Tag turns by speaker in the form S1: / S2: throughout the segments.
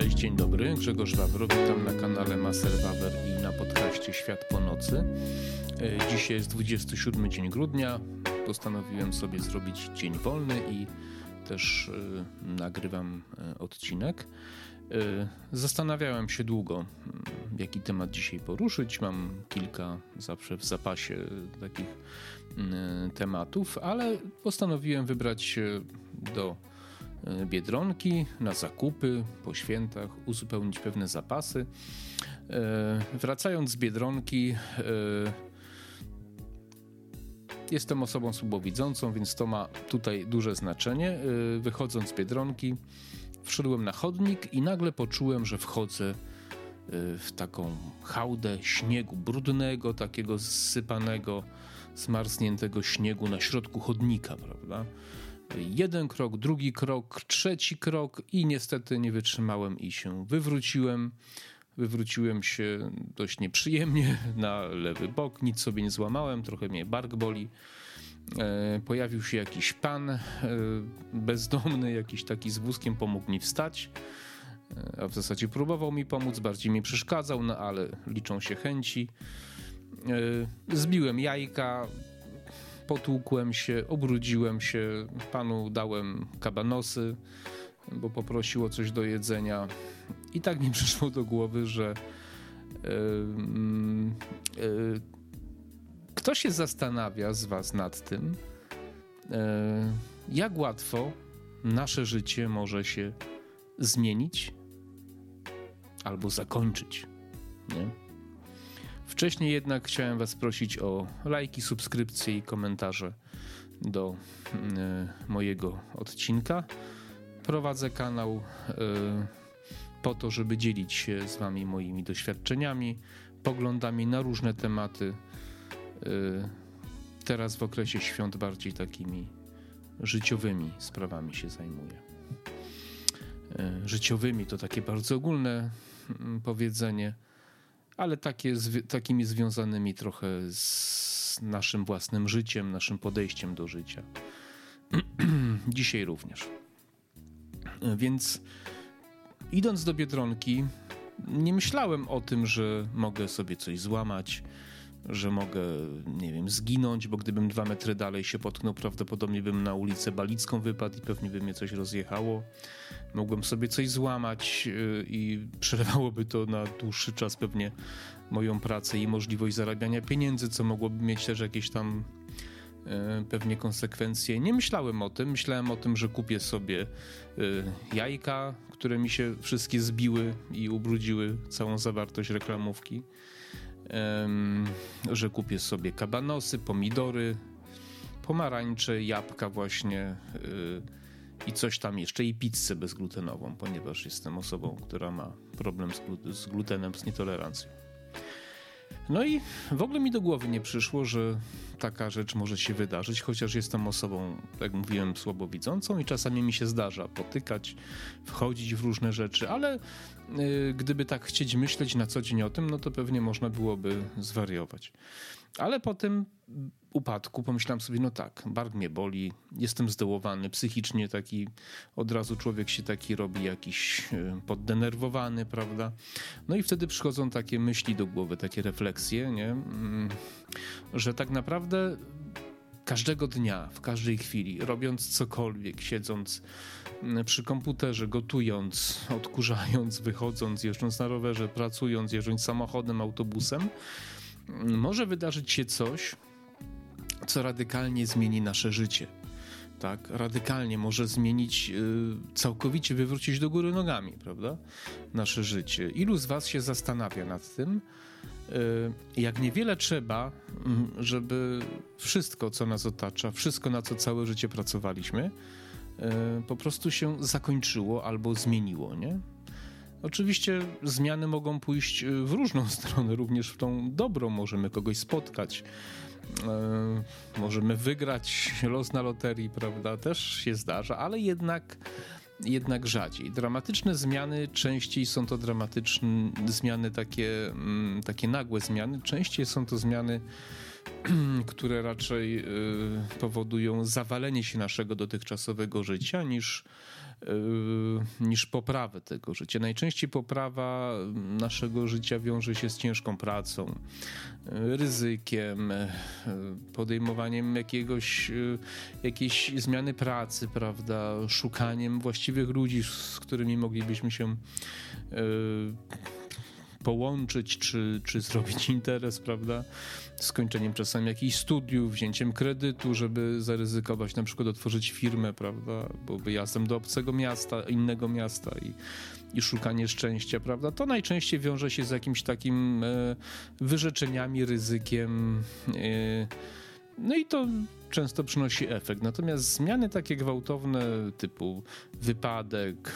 S1: Cześć, dzień dobry. Grzegorz Wawro, witam na kanale Maser Wawer i na podcaście Świat po nocy. E, dzisiaj jest 27 dzień grudnia. Postanowiłem sobie zrobić dzień wolny i też y, nagrywam y, odcinek. Zastanawiałem się długo, jaki temat dzisiaj poruszyć. Mam kilka zawsze w zapasie takich tematów, ale postanowiłem wybrać do Biedronki na zakupy po świętach, uzupełnić pewne zapasy. Wracając z Biedronki, Jestem osobą słabowidzącą, więc to ma tutaj duże znaczenie. Wychodząc z Biedronki, wszedłem na chodnik i nagle poczułem, że wchodzę w taką hałdę śniegu brudnego, takiego zsypanego, zmarzniętego śniegu na środku chodnika, prawda? Jeden krok, drugi krok, trzeci krok i niestety nie wytrzymałem i się wywróciłem. Wywróciłem się dość nieprzyjemnie na lewy bok, nic sobie nie złamałem, trochę mnie bark boli. E, pojawił się jakiś pan e, bezdomny, jakiś taki z wózkiem, pomógł mi wstać. E, a w zasadzie próbował mi pomóc, bardziej mi przeszkadzał, no ale liczą się chęci. Zbiłem jajka, potłukłem się, obrudziłem się, panu dałem kabanosy, bo poprosił o coś do jedzenia. I tak mi przyszło do głowy, że yy, yy, kto się zastanawia z Was nad tym, yy, jak łatwo nasze życie może się zmienić albo zakończyć. Nie? Wcześniej jednak chciałem Was prosić o lajki, subskrypcje i komentarze do y, mojego odcinka. Prowadzę kanał y, po to, żeby dzielić się z Wami moimi doświadczeniami, poglądami na różne tematy. Y, teraz w okresie świąt bardziej takimi życiowymi sprawami się zajmuję. Życiowymi to takie bardzo ogólne mm, powiedzenie ale takie, takimi związanymi trochę z naszym własnym życiem, naszym podejściem do życia. Dzisiaj również. Więc idąc do biedronki, nie myślałem o tym, że mogę sobie coś złamać, że mogę, nie wiem, zginąć, bo gdybym dwa metry dalej się potknął, prawdopodobnie bym na ulicę Balicką wypadł i pewnie by mnie coś rozjechało. Mogłem sobie coś złamać y, i przerwałoby to na dłuższy czas pewnie moją pracę i możliwość zarabiania pieniędzy, co mogłoby mieć też jakieś tam y, pewnie konsekwencje. Nie myślałem o tym. Myślałem o tym, że kupię sobie y, jajka, które mi się wszystkie zbiły i ubrudziły całą zawartość reklamówki że kupię sobie kabanosy, pomidory, pomarańcze, jabłka właśnie y, i coś tam jeszcze i pizzę bezglutenową, ponieważ jestem osobą, która ma problem z, glutenem, z nietolerancją. No i w ogóle mi do głowy nie przyszło, że taka rzecz może się wydarzyć, chociaż jestem osobą, jak mówiłem, słabowidzącą i czasami mi się zdarza potykać, wchodzić w różne rzeczy, ale y, gdyby tak chcieć myśleć na co dzień o tym, no to pewnie można byłoby zwariować. Ale po tym upadku pomyślałem sobie, no tak, bark mnie boli, jestem zdołowany, psychicznie taki, od razu człowiek się taki robi jakiś e, poddenerwowany, prawda? No i wtedy przychodzą takie myśli do głowy, takie refleksje, nie? Mm, że tak naprawdę każdego dnia, w każdej chwili, robiąc cokolwiek, siedząc mm, przy komputerze, gotując, odkurzając, wychodząc, jeżdżąc na rowerze, pracując, jeżdżąc samochodem, autobusem, może wydarzyć się coś, co radykalnie zmieni nasze życie. Tak, radykalnie może zmienić, y, całkowicie wywrócić do góry nogami, prawda? Nasze życie. Ilu z Was się zastanawia nad tym, y, jak niewiele trzeba, mm, żeby wszystko, co nas otacza, wszystko, na co całe życie pracowaliśmy, y, po prostu się zakończyło albo zmieniło, nie? Oczywiście zmiany mogą pójść w różną stronę, również w tą dobrą. Możemy kogoś spotkać, e, możemy wygrać los na loterii, prawda? Też się zdarza, ale jednak jednak rzadziej. Dramatyczne zmiany częściej są to dramatyczne zmiany, takie, mm, takie nagłe zmiany. Częściej są to zmiany, które raczej e, powodują zawalenie się naszego dotychczasowego życia niż niż poprawę tego życia. Najczęściej poprawa naszego życia wiąże się z ciężką pracą, ryzykiem, podejmowaniem jakiegoś, jakiejś zmiany pracy, prawda, szukaniem właściwych ludzi, z którymi moglibyśmy się połączyć, czy, czy zrobić interes, prawda? Skończeniem czasami jakichś studiów, wzięciem kredytu, żeby zaryzykować, na przykład otworzyć firmę, prawda? Bo wyjazdem do obcego miasta, innego miasta i, i szukanie szczęścia, prawda? To najczęściej wiąże się z jakimś takim e, wyrzeczeniami, ryzykiem. E, no i to często przynosi efekt. Natomiast zmiany takie gwałtowne, typu wypadek,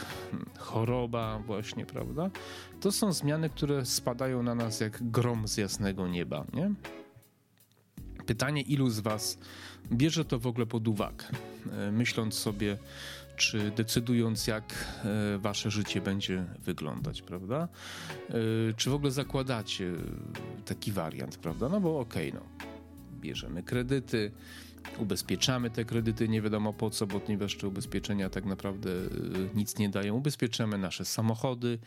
S1: choroba, właśnie, prawda? To są zmiany, które spadają na nas jak grom z jasnego nieba, nie? Pytanie, ilu z Was bierze to w ogóle pod uwagę, e, myśląc sobie, czy decydując, jak e, wasze życie będzie wyglądać, prawda? E, czy w ogóle zakładacie taki wariant, prawda? No bo okej, okay, no, bierzemy kredyty, ubezpieczamy te kredyty, nie wiadomo po co, ponieważ te ubezpieczenia tak naprawdę nic nie dają. Ubezpieczamy nasze samochody,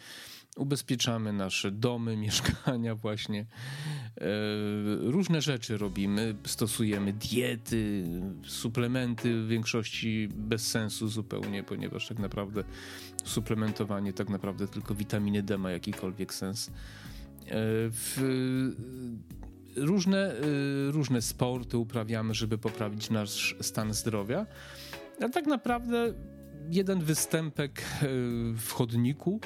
S1: ubezpieczamy nasze domy, mieszkania właśnie. E, różne rzeczy robimy, stosujemy diety, suplementy w większości bez sensu zupełnie, ponieważ tak naprawdę suplementowanie tak naprawdę tylko witaminy D ma jakikolwiek sens. E, w, różne, e, różne sporty uprawiamy, żeby poprawić nasz stan zdrowia. A tak naprawdę jeden występek w chodniku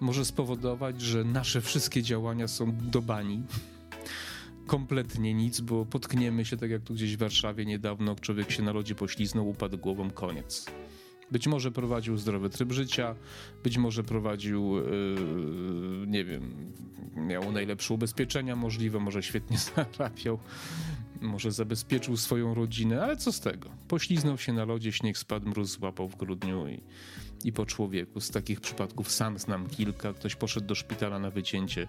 S1: może spowodować, że nasze wszystkie działania są do bani. Kompletnie nic, bo potkniemy się, tak jak tu gdzieś w Warszawie niedawno, człowiek się na lodzie pośliznął, upadł głową, koniec. Być może prowadził zdrowy tryb życia, być może prowadził, yy, nie wiem, miał najlepsze ubezpieczenia możliwe, może świetnie zarabiał, może zabezpieczył swoją rodzinę, ale co z tego? Pośliznął się na lodzie, śnieg spadł, mróz złapał w grudniu i i po człowieku. Z takich przypadków sam znam kilka. Ktoś poszedł do szpitala na wycięcie,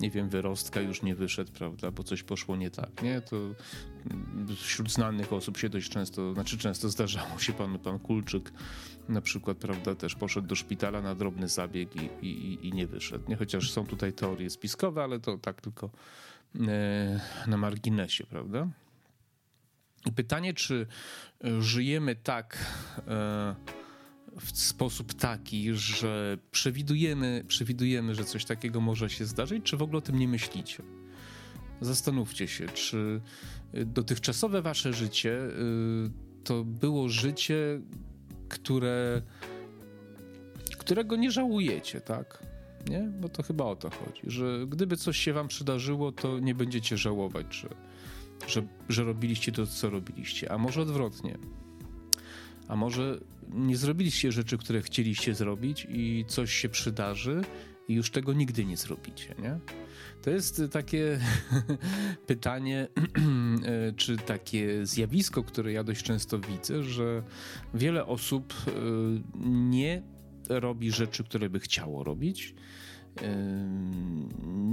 S1: nie wiem, wyrostka, już nie wyszedł, prawda, bo coś poszło nie tak, nie? To wśród znanych osób się dość często, znaczy często zdarzało się pan, pan Kulczyk na przykład, prawda, też poszedł do szpitala na drobny zabieg i, i, i nie wyszedł, nie? Chociaż są tutaj teorie spiskowe, ale to tak tylko na marginesie, prawda? Pytanie, czy żyjemy tak... E, w sposób taki, że przewidujemy, przewidujemy, że coś takiego może się zdarzyć, czy w ogóle o tym nie myślicie? Zastanówcie się, czy dotychczasowe wasze życie y, to było życie, które, którego nie żałujecie, tak? Nie? Bo to chyba o to chodzi, że gdyby coś się wam przydarzyło, to nie będziecie żałować, że, że, że robiliście to, co robiliście. A może odwrotnie. A może nie zrobiliście rzeczy, które chcieliście zrobić i coś się przydarzy i już tego nigdy nie zrobicie, nie? To jest takie pytanie, czy takie zjawisko, które ja dość często widzę, że wiele osób e, nie robi rzeczy, które by chciało robić.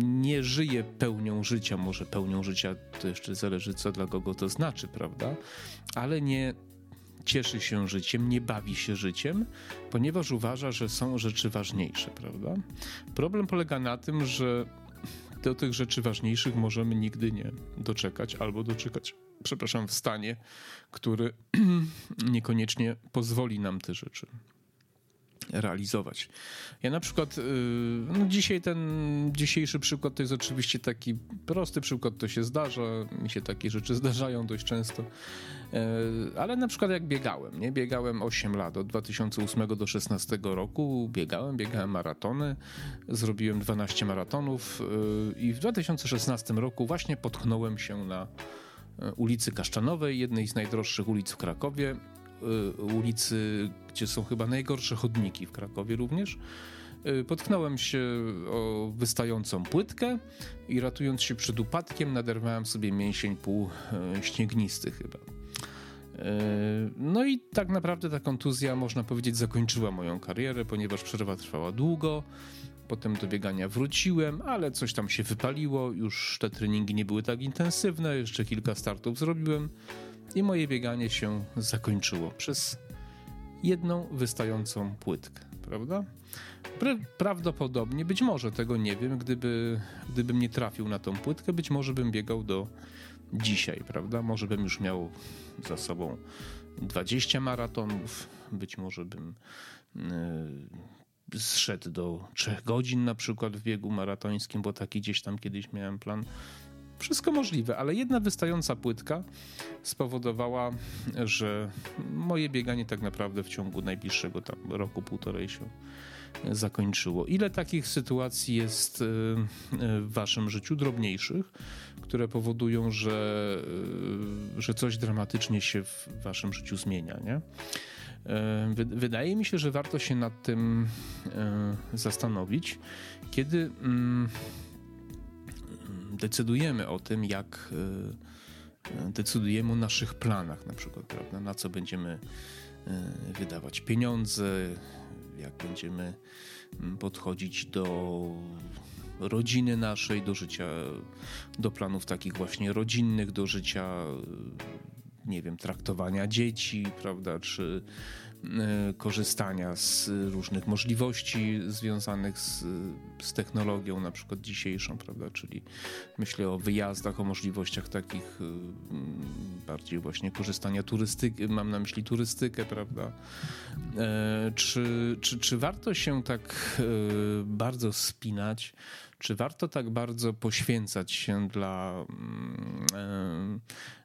S1: Nie żyje pełnią życia, może pełnią życia to jeszcze zależy, co dla kogo to znaczy, prawda? Ale nie cieszy się życiem, nie bawi się życiem, ponieważ uważa, że są rzeczy ważniejsze, prawda? Problem polega na tym, że do tych rzeczy ważniejszych możemy nigdy nie doczekać albo doczekać, przepraszam, w stanie, który niekoniecznie pozwoli nam te rzeczy realizować. Ja na przykład, y, no dzisiaj ten dzisiejszy przykład to jest oczywiście taki prosty przykład, to się zdarza, mi się takie rzeczy zdarzają dość często, y, ale na przykład jak biegałem, nie? Biegałem 8 lat, od 2008 do 2016 roku biegałem, biegałem maratony, zrobiłem 12 maratonów y, i w 2016 roku właśnie potknąłem się na ulicy Kaszczanowej, jednej z najdroższych ulic w Krakowie ulicy, gdzie są chyba najgorsze chodniki w Krakowie również. Y, potknąłem się o wystającą płytkę i ratując się przed upadkiem naderwałem sobie mięsień półśniegnisty chyba. Y, no i tak naprawdę ta kontuzja, można powiedzieć, zakończyła moją karierę, ponieważ przerwa trwała długo. Potem do biegania wróciłem, ale coś tam się wypaliło, już te treningi nie były tak intensywne, jeszcze kilka startów zrobiłem i moje bieganie się zakończyło. Przez jedną wystającą płytkę, prawda? Prawdopodobnie, być może tego nie wiem, gdyby, gdybym nie trafił na tą płytkę, być może bym biegał do dzisiaj, prawda? Może bym już miał za sobą 20 maratonów, być może bym yy, zszedł do 3 godzin na przykład w biegu maratońskim, bo taki gdzieś tam kiedyś miałem plan. Wszystko możliwe, ale jedna wystająca płytka spowodowała, że moje bieganie tak naprawdę w ciągu najbliższego tam roku, półtorej się zakończyło. Ile takich sytuacji jest y, y, w waszym życiu, drobniejszych, które powodują, że, y, że coś dramatycznie się w waszym życiu zmienia, nie? Wydaje mi się, że warto się nad tym zastanowić, kiedy mm, decydujemy o tym, jak decydujemy o naszych planach, na przykład, prawda? na co będziemy wydawać pieniądze, jak będziemy podchodzić do rodziny naszej, do życia, do planów takich właśnie rodzinnych, do życia, nie wiem, traktowania dzieci, prawda, czy E, korzystania z różnych możliwości związanych z, z technologią, na przykład dzisiejszą, prawda? Czyli myślę o wyjazdach, o możliwościach takich e, bardziej właśnie korzystania turystyki, mam na myśli turystykę, prawda? E, czy, czy, czy warto się tak bardzo spinać? Czy warto tak bardzo poświęcać się dla, mm,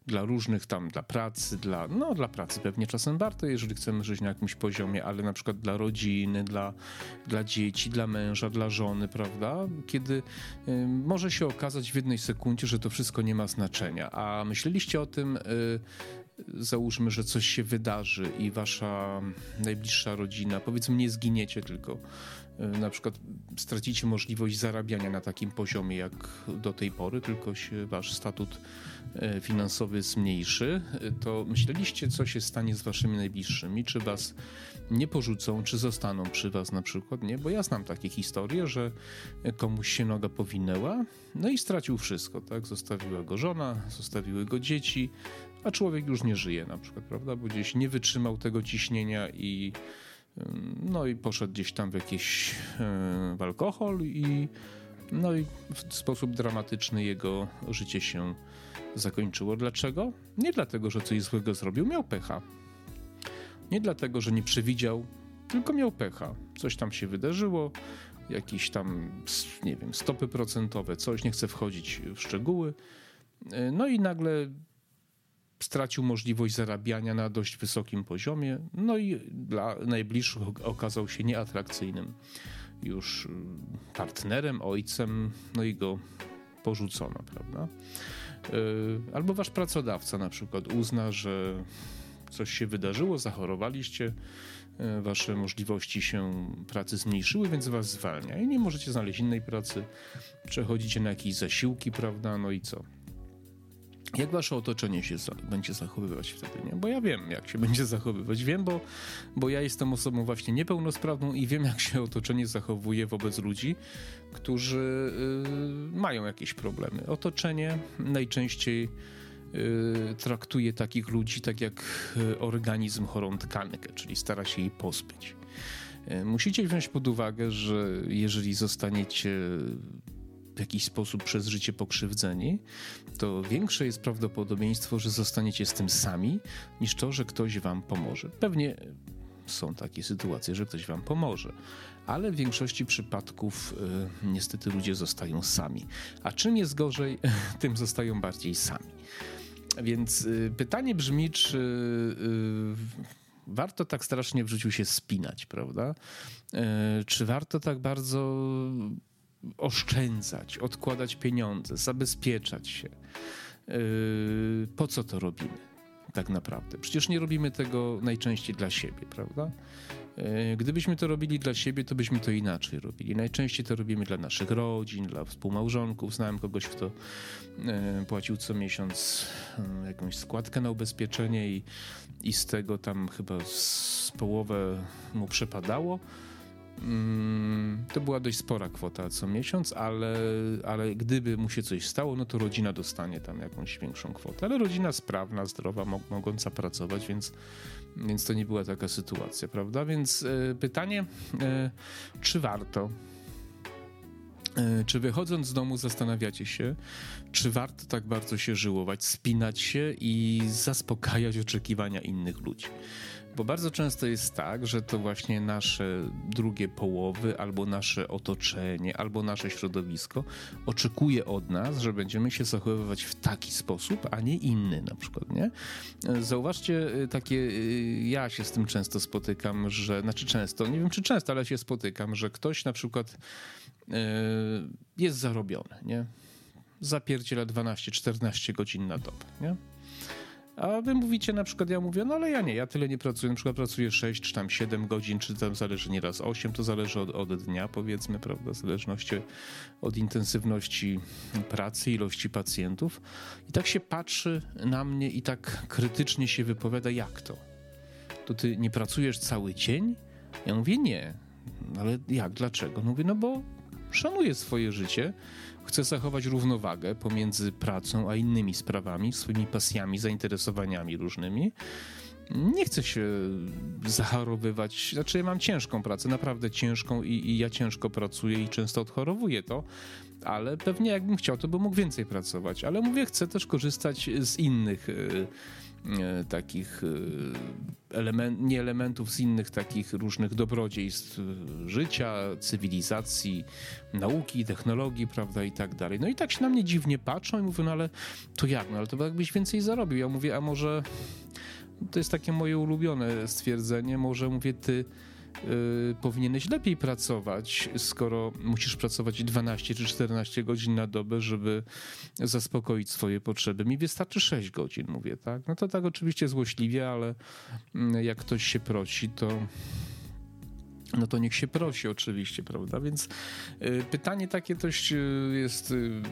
S1: dla różnych tam, dla pracy, dla, no dla pracy pewnie czasem warto, jeżeli chcemy żyć na jakimś poziomie, ale na przykład dla rodziny, dla, dla dzieci, dla męża, dla żony, prawda? Kiedy y, może się okazać w jednej sekundzie, że to wszystko nie ma znaczenia. A myśleliście o tym, y, załóżmy, że coś się wydarzy i wasza najbliższa rodzina, powiedzmy, nie zginiecie, tylko E, na przykład stracicie możliwość zarabiania na takim poziomie jak do tej pory, tylko się wasz statut e, finansowy zmniejszy, e, to myśleliście, co się stanie z waszymi najbliższymi? Czy was nie porzucą, czy zostaną przy was na przykład, nie? Bo ja znam takie historie, że komuś się noga powinęła, no i stracił wszystko, tak? Zostawiła go żona, zostawiły go dzieci, a człowiek już nie żyje na przykład, prawda? Bo gdzieś nie wytrzymał tego ciśnienia i no i poszedł gdzieś tam w jakiś e, w alkohol i no i w sposób dramatyczny jego życie się zakończyło. Dlaczego? Nie dlatego, że coś złego zrobił, miał pecha. Nie dlatego, że nie przewidział, tylko miał pecha. Coś tam się wydarzyło, jakieś tam, nie wiem, stopy procentowe, coś, nie chcę wchodzić w szczegóły. E, no i nagle stracił możliwość zarabiania na dość wysokim poziomie, no i dla najbliższych okazał się nieatrakcyjnym już mm, partnerem, ojcem, no i go porzucono, prawda? Y, albo wasz pracodawca na przykład uzna, że coś się wydarzyło, zachorowaliście, y, wasze możliwości się pracy zmniejszyły, więc was zwalnia i nie możecie znaleźć innej pracy, przechodzicie na jakieś zasiłki, prawda? No i co? Jak wasze otoczenie się za, będzie zachowywać wtedy, nie? Bo ja wiem, jak się będzie zachowywać. Wiem, bo, bo ja jestem osobą właśnie niepełnosprawną i wiem, jak się otoczenie zachowuje wobec ludzi, którzy y, mają jakieś problemy. Otoczenie najczęściej y, traktuje takich ludzi tak jak y, organizm chorą tkankę, czyli stara się jej pozbyć. Y, musicie wziąć pod uwagę, że jeżeli zostaniecie w jakiś sposób przez życie pokrzywdzeni, to większe jest prawdopodobieństwo, że zostaniecie z tym sami, niż to, że ktoś wam pomoże. Pewnie są takie sytuacje, że ktoś wam pomoże, ale w większości przypadków y, niestety ludzie zostają sami. A czym jest gorzej, tym zostają bardziej sami. Więc y, pytanie brzmi, czy y, warto tak strasznie w życiu się spinać, prawda? Czy warto tak bardzo oszczędzać, odkładać pieniądze, zabezpieczać się. Yy, po co to robimy tak naprawdę? Przecież nie robimy tego najczęściej dla siebie, prawda? Yy, gdybyśmy to robili dla siebie, to byśmy to inaczej robili. Najczęściej to robimy dla naszych rodzin, dla współmałżonków. Znałem kogoś, kto yy, płacił co miesiąc jakąś składkę na ubezpieczenie i, i z tego tam chyba z połowę mu przepadało to była dość spora kwota co miesiąc, ale, ale gdyby mu się coś stało, no to rodzina dostanie tam jakąś większą kwotę. Ale rodzina sprawna, zdrowa, mogąca pracować, więc, więc to nie była taka sytuacja, prawda? Więc y, pytanie, y, czy warto? E, czy wychodząc z domu zastanawiacie się, czy warto tak bardzo się żyłować, spinać się i zaspokajać oczekiwania innych ludzi? Bo bardzo często jest tak, że to właśnie nasze drugie połowy, albo nasze otoczenie, albo nasze środowisko oczekuje od nas, że będziemy się zachowywać w taki sposób, a nie inny na przykład, nie? Zauważcie y, takie, y, ja się z tym często spotykam, że, znaczy często, nie wiem czy często, ale się spotykam, że ktoś na przykład y, jest zarobiony, nie? Zapierdziela 12-14 godzin na dobę, nie? A wy mówicie na przykład, ja mówię, no ale ja nie, ja tyle nie pracuję, na przykład pracuję 6 czy tam 7 godzin, czy tam zależy nieraz 8, to zależy od, od dnia powiedzmy, prawda, w zależności od intensywności pracy, ilości pacjentów. I tak się patrzy na mnie i tak krytycznie się wypowiada, jak to? To ty nie pracujesz cały dzień? Ja mówię, nie. Ale jak, dlaczego? No mówię, no bo szanuję swoje życie, Chcę zachować równowagę pomiędzy pracą a innymi sprawami, swoimi pasjami, zainteresowaniami różnymi. Nie chcę się zachorowywać. Znaczy, ja mam ciężką pracę, naprawdę ciężką i, i ja ciężko pracuję i często odchorowuję to, ale pewnie jakbym chciał, to bym mógł więcej pracować. Ale mówię, chcę też korzystać z innych. Yy, takich e, element, nie elementów z innych takich różnych dobrodziejstw e, życia, cywilizacji, nauki, technologii, prawda, i tak dalej. No i tak się na mnie dziwnie patrzą i mówią, no ale to jak, no ale to jakbyś więcej zarobił. Ja mówię, a może, to jest takie moje ulubione stwierdzenie, może mówię, ty y, powinieneś lepiej pracować, skoro musisz pracować 12 czy 14 godzin na dobę, żeby zaspokoić swoje potrzeby. Mi wystarczy 6 godzin, mówię, tak? No to tak oczywiście złośliwie, ale mm, jak ktoś się prosi, to no to niech się prosi oczywiście, prawda? Więc y, pytanie takie dość y, jest y,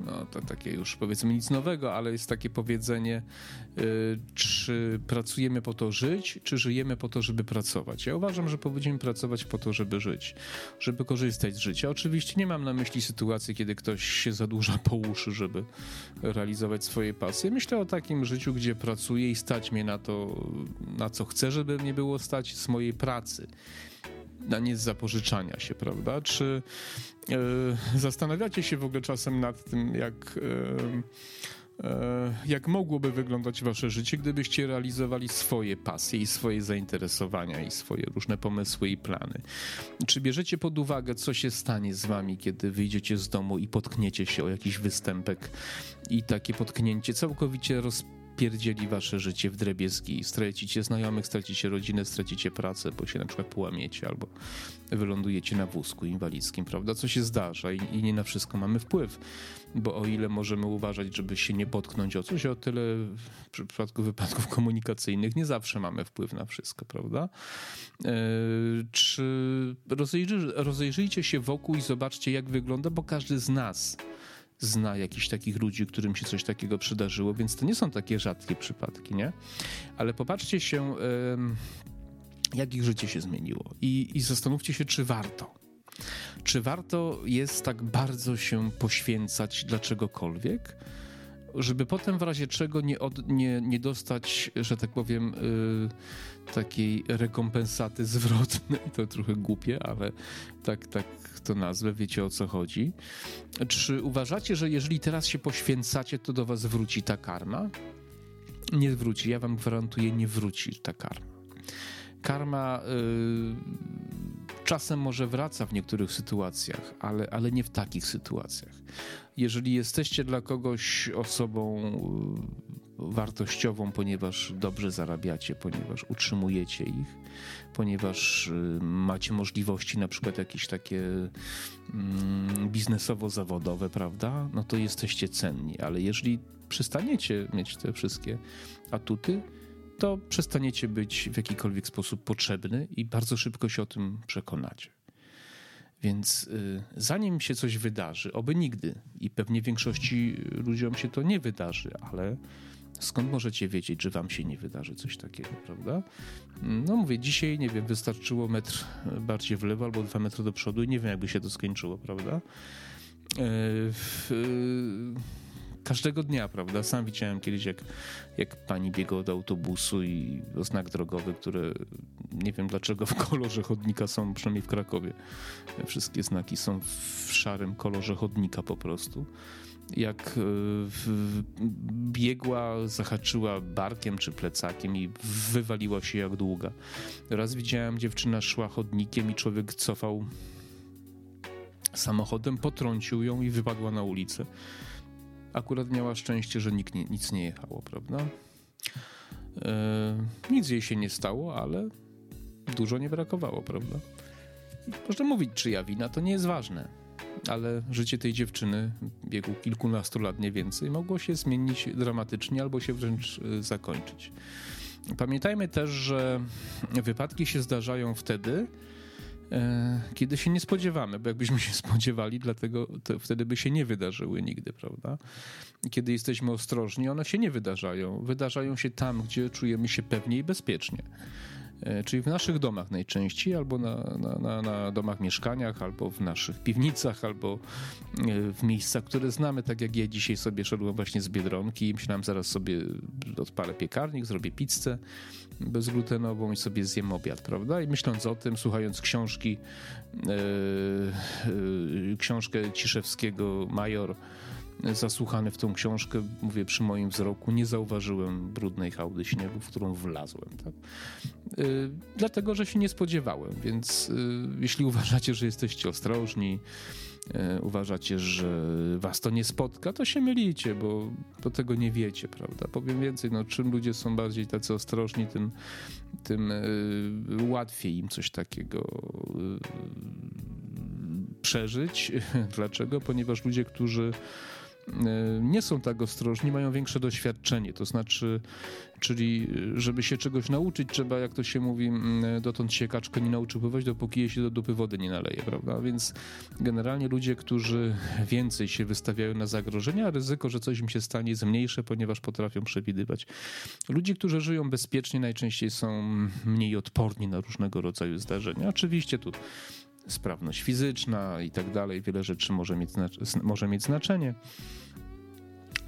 S1: no to takie już powiedzmy nic nowego, ale jest takie powiedzenie, y, czy pracujemy po to żyć, czy żyjemy po to, żeby pracować. Ja uważam, że powinniśmy pracować po to, żeby żyć, żeby korzystać z życia. Oczywiście nie mam na myśli sytuacji, kiedy ktoś się zadłuża po uszy, żeby realizować swoje pasje. Myślę o takim życiu, gdzie pracuję i stać mnie na to, na co chcę, żeby mnie było stać z mojej pracy a nie z zapożyczania się, prawda? Czy e, zastanawiacie się w ogóle czasem nad tym, jak, e, e, jak mogłoby wyglądać wasze życie, gdybyście realizowali swoje pasje i swoje zainteresowania i swoje różne pomysły i plany? Czy bierzecie pod uwagę, co się stanie z wami, kiedy wyjdziecie z domu i potkniecie się o jakiś występek i takie potknięcie całkowicie roz pierdzieli wasze życie w drebiezgi. Stracicie znajomych, stracicie rodzinę, stracicie pracę, bo się na przykład połamiecie albo wylądujecie na wózku inwalidzkim, prawda? Co się zdarza i, i nie na wszystko mamy wpływ, bo o ile możemy uważać, żeby się nie potknąć o coś, o tyle w przypadku wypadków komunikacyjnych nie zawsze mamy wpływ na wszystko, prawda? Yy, czy rozejrzy, rozejrzyjcie się wokół i zobaczcie, jak wygląda, bo każdy z nas zna jakichś takich ludzi, którym się coś takiego przydarzyło, więc to nie są takie rzadkie przypadki, nie? Ale popatrzcie się, jak ich życie się zmieniło i, i zastanówcie się, czy warto. Czy warto jest tak bardzo się poświęcać dla czegokolwiek? Żeby potem w razie czego nie, od, nie, nie dostać, że tak powiem, y, takiej rekompensaty zwrotnej. To trochę głupie, ale tak, tak to nazwę, wiecie o co chodzi. Czy uważacie, że jeżeli teraz się poświęcacie, to do was wróci ta karma? Nie wróci, ja wam gwarantuję, nie wróci ta karma. Karma y, czasem może wraca w niektórych sytuacjach, ale, ale nie w takich sytuacjach. Jeżeli jesteście dla kogoś osobą y, wartościową, ponieważ dobrze zarabiacie, ponieważ utrzymujecie ich, ponieważ y, macie możliwości na przykład jakieś takie mm, biznesowo-zawodowe, prawda? No to jesteście cenni, ale jeżeli przestaniecie mieć te wszystkie atuty, to przestaniecie być w jakikolwiek sposób potrzebny i bardzo szybko się o tym przekonacie. Więc y, zanim się coś wydarzy, oby nigdy, i pewnie większości ludziom się to nie wydarzy, ale skąd możecie wiedzieć, że wam się nie wydarzy coś takiego, prawda? No mówię, dzisiaj, nie wiem, wystarczyło metr bardziej w lewo albo dwa metry do przodu i nie wiem, jakby się to skończyło, prawda? Każdego dnia, prawda? Sam widziałem kiedyś, jak, jak pani biegła do autobusu i znak drogowy, które nie wiem dlaczego w kolorze chodnika są, przynajmniej w Krakowie. Wszystkie znaki są w szarym kolorze chodnika po prostu. Jak e, biegła, zahaczyła barkiem czy plecakiem i wywaliła się jak długa. Raz widziałem, dziewczyna szła chodnikiem i człowiek cofał samochodem, potrącił ją i wypadła na ulicę akurat miała szczęście, że nikt nie, nic nie jechało, prawda? E, nic jej się nie stało, ale dużo nie brakowało, prawda? Można mówić, czyja wina, to nie jest ważne, ale życie tej dziewczyny w wieku kilkunastu lat, nie więcej, mogło się zmienić dramatycznie albo się wręcz e, zakończyć. Pamiętajmy też, że wypadki się zdarzają wtedy, kiedy się nie spodziewamy, bo jakbyśmy się spodziewali, dlatego wtedy by się nie wydarzyły nigdy, prawda? Kiedy jesteśmy ostrożni, one się nie wydarzają. Wydarzają się tam, gdzie czujemy się pewnie i bezpiecznie. E, czyli w naszych domach najczęściej, albo na, na, na, na, domach mieszkaniach, albo w naszych piwnicach, albo e, w miejscach, które znamy, tak jak ja dzisiaj sobie szedłem właśnie z Biedronki i myślałem, zaraz sobie odpalę piekarnik, zrobię pizzę bezglutenową i sobie zjem obiad, prawda? I myśląc o tym, słuchając książki, yy, yy, książkę Ciszewskiego Major, zasłuchany w tą książkę, mówię przy moim wzroku, nie zauważyłem brudnej hałdy śniegu, w którą wlazłem. Tak? Yy, dlatego, że się nie spodziewałem, więc yy, jeśli uważacie, że jesteście ostrożni, yy, uważacie, że was to nie spotka, to się mylicie, bo, bo tego nie wiecie, prawda? Powiem więcej, no, czym ludzie są bardziej tacy ostrożni, tym, tym łatwiej im coś takiego przeżyć. Dlaczego? Ponieważ ludzie, którzy nie są tak ostrożni, mają większe doświadczenie. To znaczy, czyli żeby się czegoś nauczyć, trzeba, jak to się mówi, dotąd się kaczka nie nauczy pływać, dopóki jej się do dupy wody nie naleje, prawda? Więc generalnie ludzie, którzy więcej się wystawiają na zagrożenia, ryzyko, że coś im się stanie jest mniejsze, ponieważ potrafią przewidywać. Ludzie, którzy żyją bezpiecznie, najczęściej są mniej odporni na różnego rodzaju zdarzenia. Oczywiście tu sprawność fizyczna i tak dalej, wiele rzeczy może mieć, może mieć znaczenie.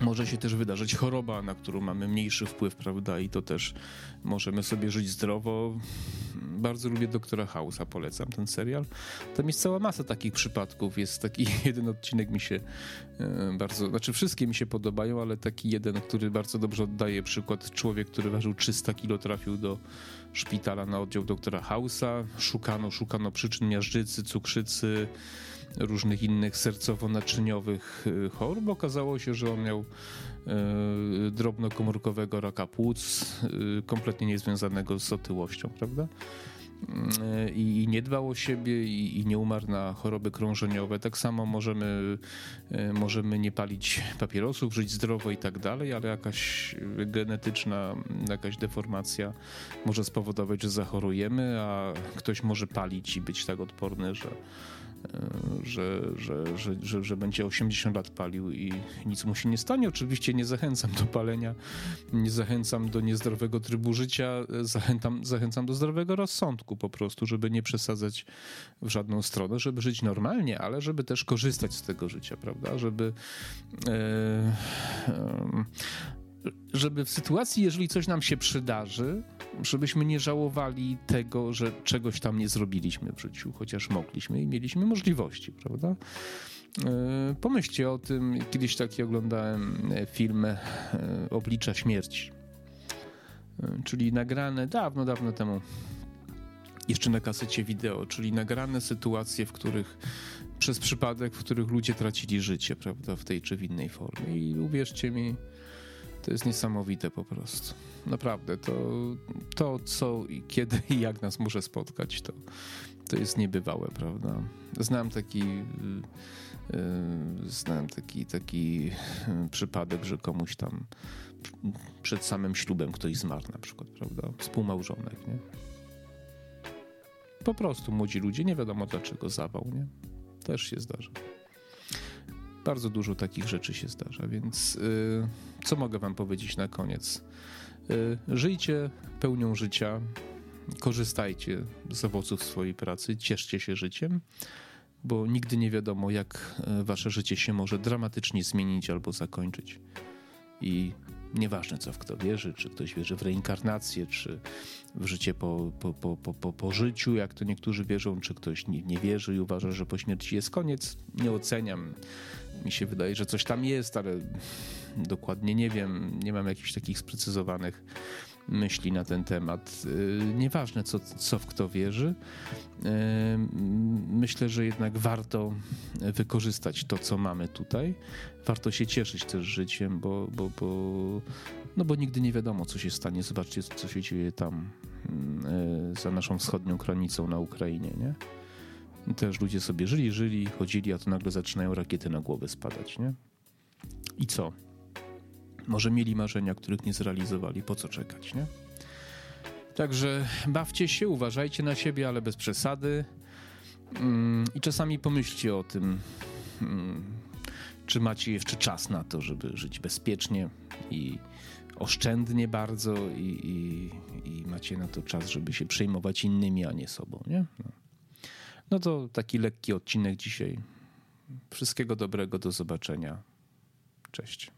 S1: Może się też wydarzyć choroba, na którą mamy mniejszy wpływ, prawda? I to też możemy sobie żyć zdrowo. Bardzo lubię doktora House'a, polecam ten serial. Tam jest cała masa takich przypadków. Jest taki jeden odcinek mi się e, bardzo, znaczy wszystkie mi się podobają, ale taki jeden, który bardzo dobrze oddaje przykład. Człowiek, który ważył 300 kilo, trafił do szpitala na oddział doktora House'a. Szukano, szukano przyczyn miażdżycy, cukrzycy, różnych innych sercowo-naczyniowych y, chorób. Okazało się, że on miał y, drobnokomórkowego raka płuc, y, kompletnie niezwiązanego z otyłością, prawda? i nie dbał o siebie i, nie umarł na choroby krążeniowe. Tak samo możemy, możemy nie palić papierosów, żyć zdrowo i tak dalej, ale jakaś genetyczna, jakaś deformacja może spowodować, że zachorujemy, a ktoś może palić i być tak odporny, że, że, że, że, że, że będzie 80 lat palił i nic mu się nie stanie. Oczywiście nie zachęcam do palenia, nie zachęcam do niezdrowego trybu życia, zachęcam, zachęcam do zdrowego rozsądku po prostu, żeby nie przesadzać w żadną stronę, żeby żyć normalnie, ale żeby też korzystać z tego życia, prawda? Żeby. E, e, żeby w sytuacji, jeżeli coś nam się przydarzy, żebyśmy nie żałowali tego, że czegoś tam nie zrobiliśmy w życiu, chociaż mogliśmy i mieliśmy możliwości, prawda? E, pomyślcie o tym, kiedyś taki oglądałem e, film e, Oblicza Śmierci, czyli nagrane dawno, dawno temu, jeszcze na kasecie wideo, czyli nagrane sytuacje, w których przez przypadek, w których ludzie tracili życie, prawda, w tej czy w innej formie. I uwierzcie mi, to jest niesamowite po prostu. Naprawdę, to, to co i kiedy i jak nas może spotkać, to, to jest niebywałe, prawda? Znam taki, yy, znam taki, taki przypadek, że komuś tam przed samym ślubem ktoś zmarł na przykład, prawda? Współmałżonek, nie? Po prostu młodzi ludzie, nie wiadomo dlaczego zawał, nie? Też się zdarza. Bardzo dużo takich rzeczy się zdarza, więc co mogę wam powiedzieć na koniec? Żyjcie pełnią życia, korzystajcie z owoców swojej pracy, cieszcie się życiem, bo nigdy nie wiadomo, jak e, wasze życie się może dramatycznie zmienić albo zakończyć. I nieważne, co w kto wierzy, czy ktoś wierzy w reinkarnację, czy w życie po, po, po, po, po, życiu, jak to niektórzy wierzą, czy ktoś nie, nie wierzy i uważa, że po śmierci jest koniec. Nie oceniam. Mi się wydaje, że coś tam jest, ale dokładnie nie wiem. Nie mam jakichś takich sprecyzowanych myśli na ten temat. Y, nieważne, co, co w kto wierzy, y, myślę, że jednak warto wykorzystać to, co mamy tutaj. Warto się cieszyć też życiem, bo, bo, bo, no bo nigdy nie wiadomo, co się stanie. Zobaczcie, co się dzieje tam y, za naszą wschodnią granicą na Ukrainie, nie? Też ludzie sobie żyli, żyli, chodzili, a to nagle zaczynają rakiety na głowę spadać, nie? I co? Może mieli marzenia, których nie zrealizowali. Po co czekać, nie? Także bawcie się, uważajcie na siebie, ale bez przesady. Mm, I czasami pomyślcie o tym, mm, czy macie jeszcze czas na to, żeby żyć bezpiecznie i oszczędnie bardzo, i, i, i macie na to czas, żeby się przejmować innymi, a nie sobą, nie? No. no to taki lekki odcinek dzisiaj. Wszystkiego dobrego, do zobaczenia. Cześć.